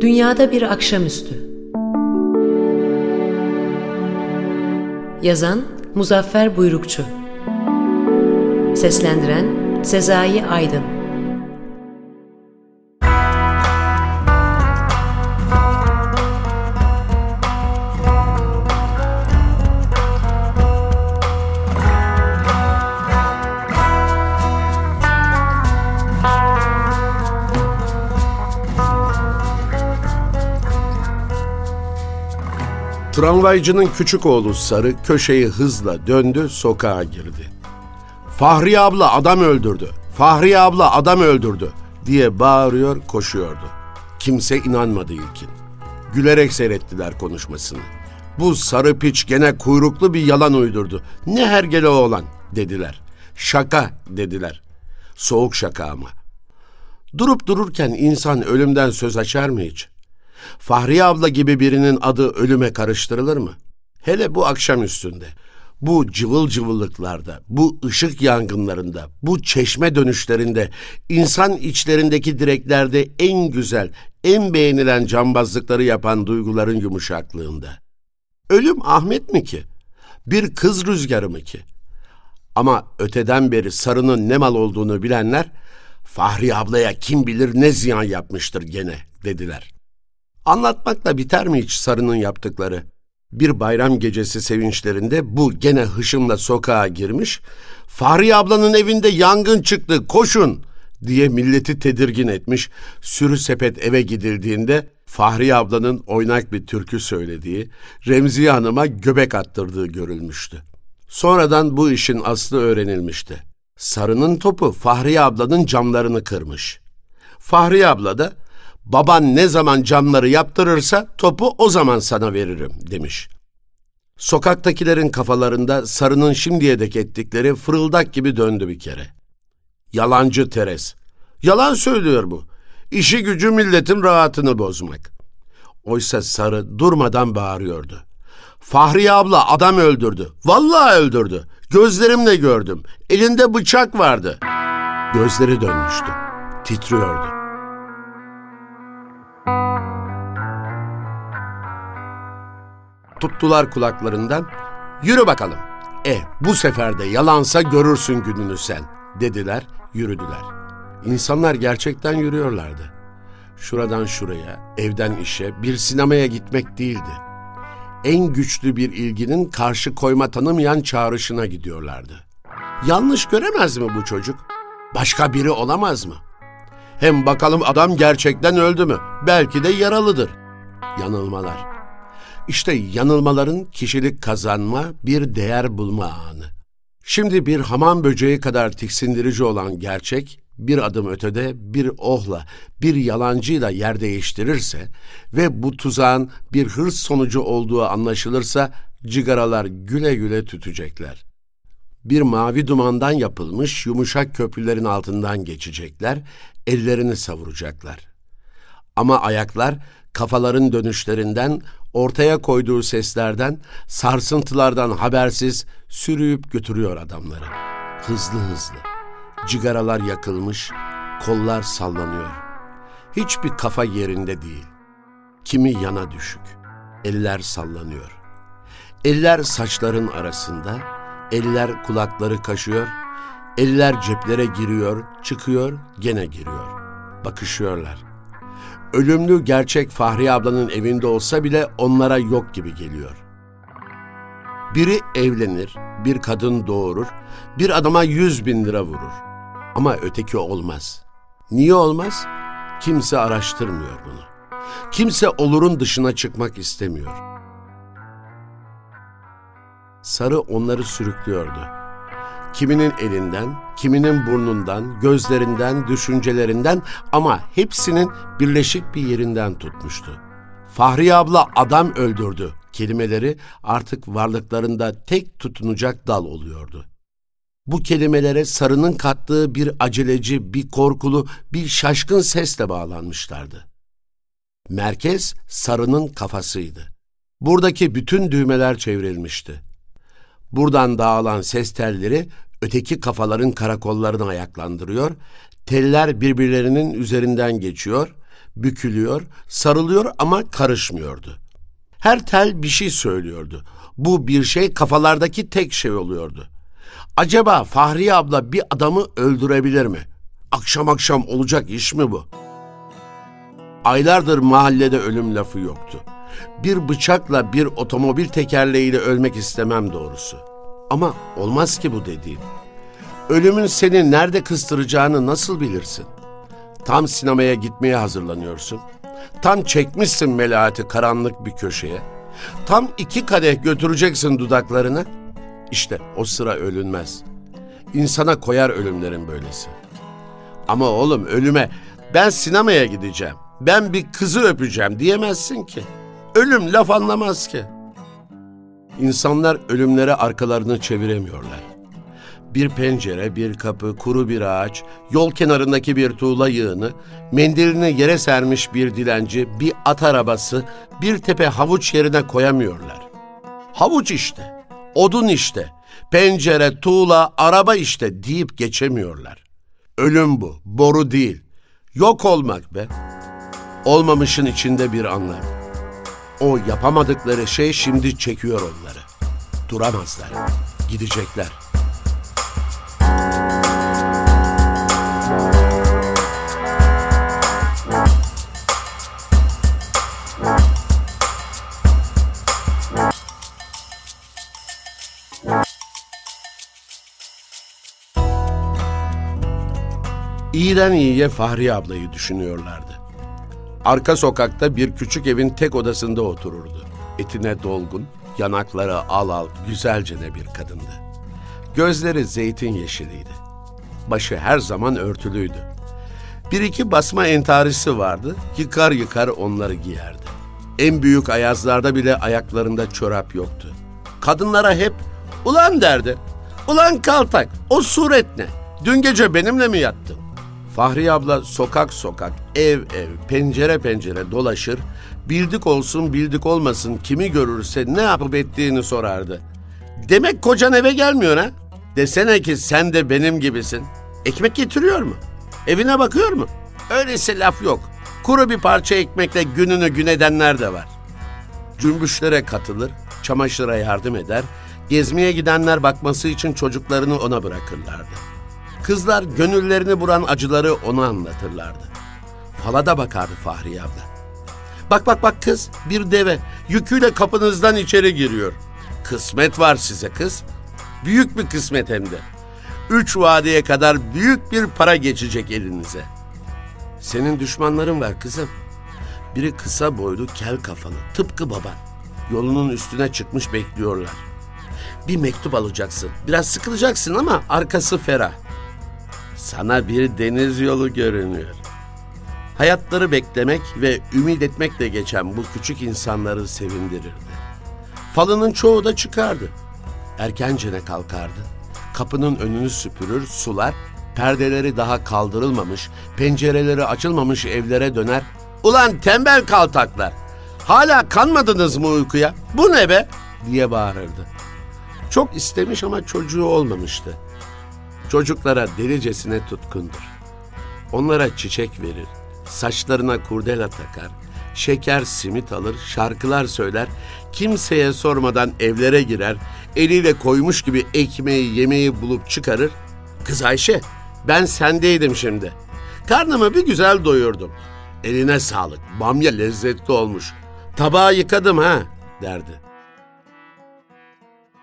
Dünyada bir akşamüstü. Yazan Muzaffer Buyrukçu. Seslendiren Sezai Aydın. Tramvaycının küçük oğlu Sarı köşeyi hızla döndü, sokağa girdi. Fahri abla adam öldürdü, Fahri abla adam öldürdü diye bağırıyor, koşuyordu. Kimse inanmadı ilkin. Gülerek seyrettiler konuşmasını. Bu sarı piç gene kuyruklu bir yalan uydurdu. Ne hergele oğlan dediler. Şaka dediler. Soğuk şaka ama. Durup dururken insan ölümden söz açar mı hiç? Fahriye abla gibi birinin adı ölüme karıştırılır mı? Hele bu akşam üstünde, bu cıvıl cıvıllıklarda, bu ışık yangınlarında, bu çeşme dönüşlerinde, insan içlerindeki direklerde en güzel, en beğenilen cambazlıkları yapan duyguların yumuşaklığında. Ölüm Ahmet mi ki? Bir kız rüzgarı mı ki? Ama öteden beri sarının ne mal olduğunu bilenler, Fahri ablaya kim bilir ne ziyan yapmıştır gene dediler. Anlatmakla biter mi hiç Sarı'nın yaptıkları? Bir bayram gecesi sevinçlerinde bu gene hışımla sokağa girmiş, Fahri ablanın evinde yangın çıktı, koşun diye milleti tedirgin etmiş, sürü sepet eve gidildiğinde Fahri ablanın oynak bir türkü söylediği, Remziye Hanım'a göbek attırdığı görülmüştü. Sonradan bu işin aslı öğrenilmişti. Sarı'nın topu Fahri ablanın camlarını kırmış. Fahri abla da baban ne zaman camları yaptırırsa topu o zaman sana veririm demiş. Sokaktakilerin kafalarında sarının şimdiye dek ettikleri fırıldak gibi döndü bir kere. Yalancı Teres. Yalan söylüyor bu. İşi gücü milletin rahatını bozmak. Oysa sarı durmadan bağırıyordu. Fahriye abla adam öldürdü. Vallahi öldürdü. Gözlerimle gördüm. Elinde bıçak vardı. Gözleri dönmüştü. Titriyordu. Tuttular kulaklarından. Yürü bakalım. E bu sefer de yalansa görürsün gününü sen dediler, yürüdüler. İnsanlar gerçekten yürüyorlardı. Şuradan şuraya, evden işe, bir sinemaya gitmek değildi. En güçlü bir ilginin karşı koyma tanımayan çağrışına gidiyorlardı. Yanlış göremez mi bu çocuk? Başka biri olamaz mı? Hem bakalım adam gerçekten öldü mü? Belki de yaralıdır. Yanılmalar. İşte yanılmaların kişilik kazanma, bir değer bulma anı. Şimdi bir hamam böceği kadar tiksindirici olan gerçek, bir adım ötede bir ohla, bir yalancıyla yer değiştirirse ve bu tuzağın bir hırs sonucu olduğu anlaşılırsa cigaralar güle güle tütecekler. Bir mavi dumandan yapılmış yumuşak köprülerin altından geçecekler, ellerini savuracaklar. Ama ayaklar kafaların dönüşlerinden, ortaya koyduğu seslerden, sarsıntılardan habersiz sürüyüp götürüyor adamları. Hızlı hızlı. Cigaralar yakılmış, kollar sallanıyor. Hiçbir kafa yerinde değil. Kimi yana düşük. Eller sallanıyor. Eller saçların arasında, eller kulakları kaşıyor, eller ceplere giriyor, çıkıyor, gene giriyor. Bakışıyorlar. Ölümlü gerçek Fahri ablanın evinde olsa bile onlara yok gibi geliyor. Biri evlenir, bir kadın doğurur, bir adama yüz bin lira vurur. Ama öteki olmaz. Niye olmaz? Kimse araştırmıyor bunu. Kimse olurun dışına çıkmak istemiyor. Sarı onları sürüklüyordu. Kiminin elinden, kiminin burnundan, gözlerinden, düşüncelerinden ama hepsinin birleşik bir yerinden tutmuştu. Fahri abla adam öldürdü kelimeleri artık varlıklarında tek tutunacak dal oluyordu. Bu kelimelere sarının kattığı bir aceleci, bir korkulu, bir şaşkın sesle bağlanmışlardı. Merkez sarının kafasıydı. Buradaki bütün düğmeler çevrilmişti. Buradan dağılan ses telleri öteki kafaların karakollarını ayaklandırıyor, teller birbirlerinin üzerinden geçiyor, bükülüyor, sarılıyor ama karışmıyordu. Her tel bir şey söylüyordu. Bu bir şey kafalardaki tek şey oluyordu. Acaba Fahriye abla bir adamı öldürebilir mi? Akşam akşam olacak iş mi bu? Aylardır mahallede ölüm lafı yoktu. Bir bıçakla bir otomobil tekerleğiyle ölmek istemem doğrusu. Ama olmaz ki bu dediğin. Ölümün seni nerede kıstıracağını nasıl bilirsin? Tam sinemaya gitmeye hazırlanıyorsun. Tam çekmişsin melahati karanlık bir köşeye. Tam iki kadeh götüreceksin dudaklarını. İşte o sıra ölünmez. İnsana koyar ölümlerin böylesi. Ama oğlum ölüme ben sinemaya gideceğim, ben bir kızı öpeceğim diyemezsin ki. Ölüm laf anlamaz ki. İnsanlar ölümlere arkalarını çeviremiyorlar. Bir pencere, bir kapı, kuru bir ağaç, yol kenarındaki bir tuğla yığını, mendilini yere sermiş bir dilenci, bir at arabası, bir tepe havuç yerine koyamıyorlar. Havuç işte, odun işte, pencere, tuğla, araba işte deyip geçemiyorlar. Ölüm bu, boru değil. Yok olmak be. Olmamışın içinde bir anlam. O yapamadıkları şey şimdi çekiyor onları. Duramazlar. Gidecekler. İyiden iyiye Fahriye ablayı düşünüyorlardı. Arka sokakta bir küçük evin tek odasında otururdu. Etine dolgun, yanakları al al, güzelcene bir kadındı. Gözleri zeytin yeşiliydi. Başı her zaman örtülüydü. Bir iki basma entarisi vardı, yıkar yıkar onları giyerdi. En büyük ayazlarda bile ayaklarında çorap yoktu. Kadınlara hep ulan derdi. Ulan kaltak, o suret ne? Dün gece benimle mi yattın? Fahriye abla sokak sokak, ev ev, pencere pencere dolaşır, bildik olsun bildik olmasın kimi görürse ne yapıp ettiğini sorardı. Demek kocan eve gelmiyor ha? Desene ki sen de benim gibisin. Ekmek getiriyor mu? Evine bakıyor mu? Öyleyse laf yok. Kuru bir parça ekmekle gününü gün edenler de var. Cümbüşlere katılır, çamaşıra yardım eder, gezmeye gidenler bakması için çocuklarını ona bırakırlardı. Kızlar gönüllerini vuran acıları ona anlatırlardı. Fala da bakardı Fahriye abla. Bak bak bak kız bir deve yüküyle kapınızdan içeri giriyor. Kısmet var size kız. Büyük bir kısmet hem de. Üç vadeye kadar büyük bir para geçecek elinize. Senin düşmanların var kızım. Biri kısa boylu kel kafalı tıpkı baban. Yolunun üstüne çıkmış bekliyorlar. Bir mektup alacaksın. Biraz sıkılacaksın ama arkası ferah. Sana bir deniz yolu görünüyor. Hayatları beklemek ve ümit etmekle geçen bu küçük insanları sevindirirdi. Falının çoğu da çıkardı. Erkencene kalkardı. Kapının önünü süpürür, sular, perdeleri daha kaldırılmamış, pencereleri açılmamış evlere döner. Ulan tembel kaltaklar! Hala kanmadınız mı uykuya? Bu ne be? diye bağırırdı. Çok istemiş ama çocuğu olmamıştı. Çocuklara delicesine tutkundur. Onlara çiçek verir, saçlarına kurdela takar, şeker simit alır, şarkılar söyler, kimseye sormadan evlere girer, eliyle koymuş gibi ekmeği yemeği bulup çıkarır. Kız Ayşe, ben sendeydim şimdi. Karnımı bir güzel doyurdum. Eline sağlık, bamya lezzetli olmuş. Tabağı yıkadım ha, derdi.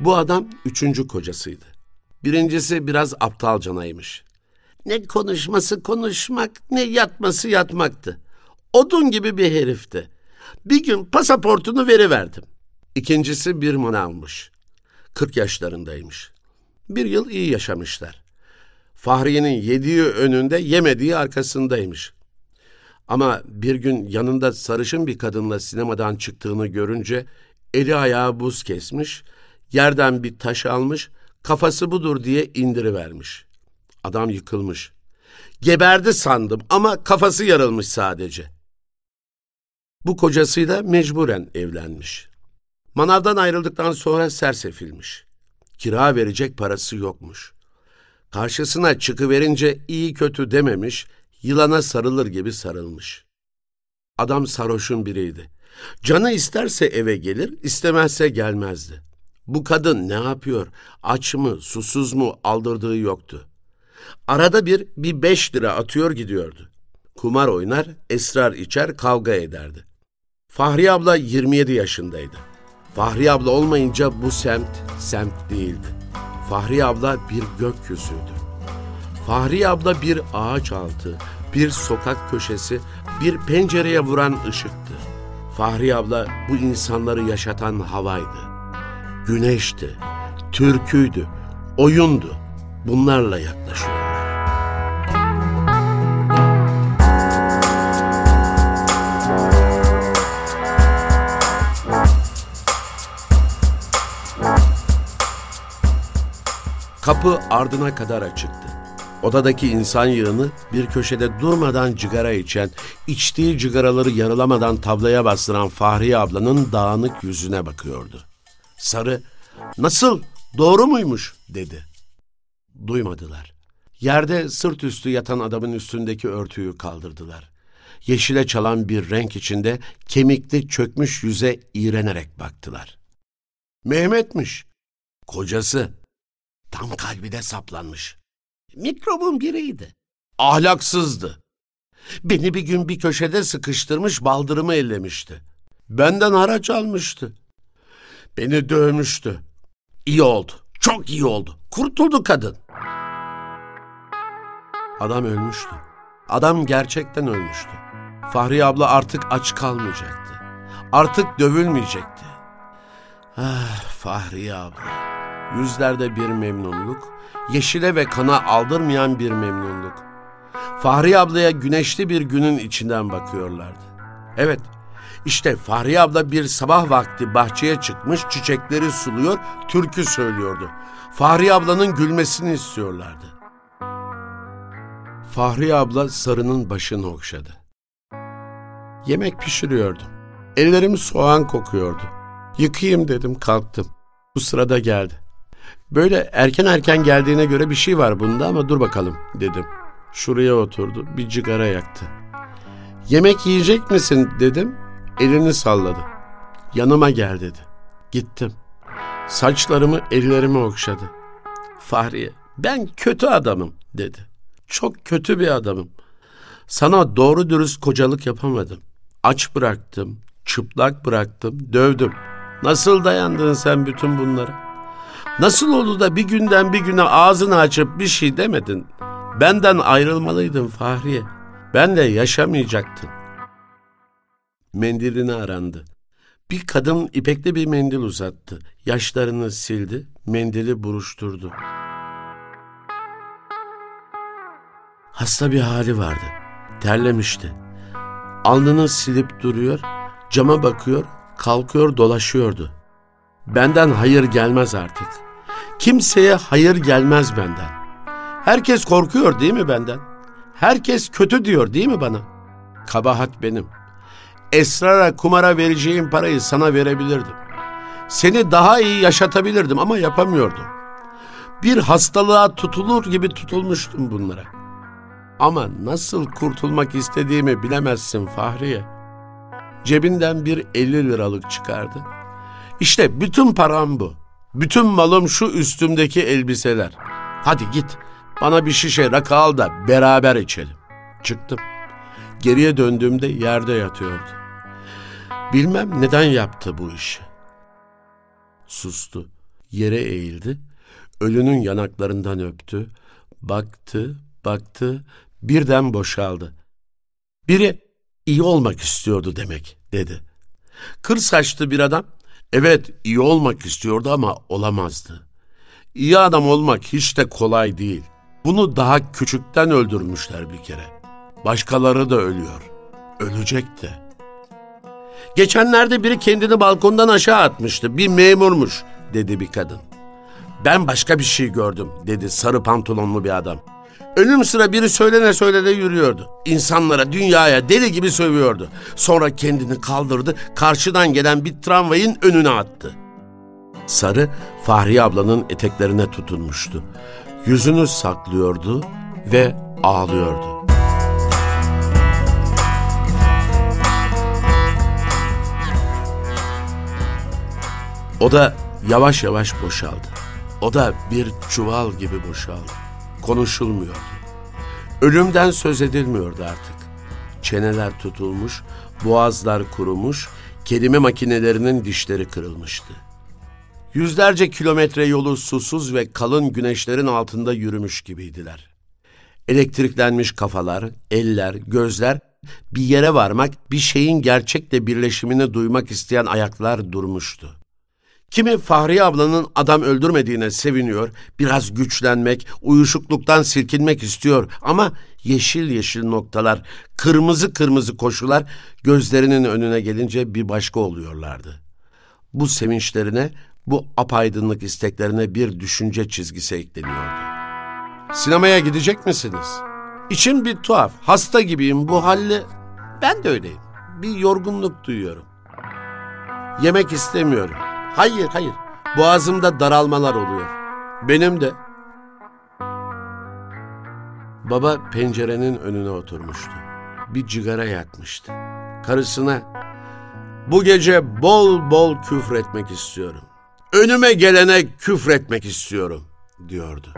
Bu adam üçüncü kocasıydı. Birincisi biraz aptalcanaymış. Ne konuşması konuşmak, ne yatması yatmaktı. Odun gibi bir herifti. Bir gün pasaportunu veriverdim. İkincisi bir manavmış. 40 yaşlarındaymış. Bir yıl iyi yaşamışlar. Fahriye'nin yediği önünde yemediği arkasındaymış. Ama bir gün yanında sarışın bir kadınla sinemadan çıktığını görünce eli ayağı buz kesmiş, yerden bir taş almış, kafası budur diye indirivermiş. Adam yıkılmış. Geberdi sandım ama kafası yarılmış sadece. Bu kocasıyla mecburen evlenmiş. Manavdan ayrıldıktan sonra sersefilmiş. Kira verecek parası yokmuş. Karşısına çıkıverince iyi kötü dememiş, yılana sarılır gibi sarılmış. Adam sarhoşun biriydi. Canı isterse eve gelir, istemezse gelmezdi. Bu kadın ne yapıyor? Aç mı, susuz mu aldırdığı yoktu. Arada bir bir beş lira atıyor gidiyordu. Kumar oynar, esrar içer, kavga ederdi. Fahri abla 27 yaşındaydı. Fahri abla olmayınca bu semt semt değildi. Fahri abla bir gökyüzüydü. Fahri abla bir ağaç altı, bir sokak köşesi, bir pencereye vuran ışıktı. Fahri abla bu insanları yaşatan havaydı. Güneşti, türküydü, oyundu. Bunlarla yaklaşıyorlar. Kapı ardına kadar açıktı. Odadaki insan yığını bir köşede durmadan cigara içen, içtiği cigaraları yarılamadan tablaya bastıran Fahriye ablanın dağınık yüzüne bakıyordu. Sarı, nasıl, doğru muymuş dedi. Duymadılar. Yerde sırt üstü yatan adamın üstündeki örtüyü kaldırdılar. Yeşile çalan bir renk içinde kemikli çökmüş yüze iğrenerek baktılar. Mehmet'miş, kocası. Tam kalbine saplanmış. Mikrobun biriydi. Ahlaksızdı. Beni bir gün bir köşede sıkıştırmış baldırımı ellemişti. Benden haraç almıştı. Beni dövmüştü. İyi oldu. Çok iyi oldu. Kurtuldu kadın. Adam ölmüştü. Adam gerçekten ölmüştü. Fahri abla artık aç kalmayacaktı. Artık dövülmeyecekti. Ah Fahri abla. Yüzlerde bir memnunluk, yeşile ve kana aldırmayan bir memnunluk. Fahri ablaya güneşli bir günün içinden bakıyorlardı. Evet, işte Fahri abla bir sabah vakti bahçeye çıkmış çiçekleri suluyor, türkü söylüyordu. Fahri ablanın gülmesini istiyorlardı. Fahri abla sarının başını okşadı. Yemek pişiriyordum. Ellerim soğan kokuyordu. Yıkayayım dedim kalktım. Bu sırada geldi. Böyle erken erken geldiğine göre bir şey var bunda ama dur bakalım dedim. Şuraya oturdu bir cigara yaktı. Yemek yiyecek misin dedim. Elini salladı. Yanıma gel dedi. Gittim. Saçlarımı ellerime okşadı. Fahriye ben kötü adamım dedi. Çok kötü bir adamım. Sana doğru dürüst kocalık yapamadım. Aç bıraktım, çıplak bıraktım, dövdüm. Nasıl dayandın sen bütün bunlara? Nasıl oldu da bir günden bir güne ağzını açıp bir şey demedin? Benden ayrılmalıydın Fahriye. Ben de yaşamayacaktın. Mendilini arandı. Bir kadın ipekli bir mendil uzattı. Yaşlarını sildi, mendili buruşturdu. Hasta bir hali vardı. Terlemişti. Alnını silip duruyor, cama bakıyor, kalkıyor dolaşıyordu. Benden hayır gelmez artık.'' Kimseye hayır gelmez benden. Herkes korkuyor değil mi benden? Herkes kötü diyor değil mi bana? Kabahat benim. Esrara kumara vereceğim parayı sana verebilirdim. Seni daha iyi yaşatabilirdim ama yapamıyordum. Bir hastalığa tutulur gibi tutulmuştum bunlara. Ama nasıl kurtulmak istediğimi bilemezsin Fahriye. Cebinden bir 50 liralık çıkardı. İşte bütün param bu. Bütün malım şu üstümdeki elbiseler. Hadi git bana bir şişe rakı al da beraber içelim. Çıktım. Geriye döndüğümde yerde yatıyordu. Bilmem neden yaptı bu işi. Sustu. Yere eğildi. Ölünün yanaklarından öptü. Baktı, baktı. Birden boşaldı. Biri iyi olmak istiyordu demek dedi. Kır saçlı bir adam Evet iyi olmak istiyordu ama olamazdı. İyi adam olmak hiç de kolay değil. Bunu daha küçükten öldürmüşler bir kere. Başkaları da ölüyor. Ölecek de. Geçenlerde biri kendini balkondan aşağı atmıştı. Bir memurmuş dedi bir kadın. Ben başka bir şey gördüm dedi sarı pantolonlu bir adam. Ölüm sıra biri söylene söylene yürüyordu. İnsanlara, dünyaya deli gibi sövüyordu. Sonra kendini kaldırdı, karşıdan gelen bir tramvayın önüne attı. Sarı, Fahriye ablanın eteklerine tutunmuştu. Yüzünü saklıyordu ve ağlıyordu. O da yavaş yavaş boşaldı. O da bir çuval gibi boşaldı. Konuşulmuyordu. Ölümden söz edilmiyordu artık. Çeneler tutulmuş, boğazlar kurumuş, kelime makinelerinin dişleri kırılmıştı. Yüzlerce kilometre yolu susuz ve kalın güneşlerin altında yürümüş gibiydiler. Elektriklenmiş kafalar, eller, gözler bir yere varmak, bir şeyin gerçekle birleşimini duymak isteyen ayaklar durmuştu. Kimi Fahriye ablanın adam öldürmediğine seviniyor, biraz güçlenmek, uyuşukluktan silkinmek istiyor ama yeşil yeşil noktalar, kırmızı kırmızı koşular gözlerinin önüne gelince bir başka oluyorlardı. Bu sevinçlerine, bu apaydınlık isteklerine bir düşünce çizgisi ekleniyordu. Sinemaya gidecek misiniz? İçim bir tuhaf, hasta gibiyim bu halle. Ben de öyleyim. Bir yorgunluk duyuyorum. Yemek istemiyorum. Hayır, hayır. Boğazımda daralmalar oluyor. Benim de. Baba pencerenin önüne oturmuştu. Bir cigara yakmıştı. Karısına bu gece bol bol küfretmek istiyorum. Önüme gelene küfretmek istiyorum diyordu.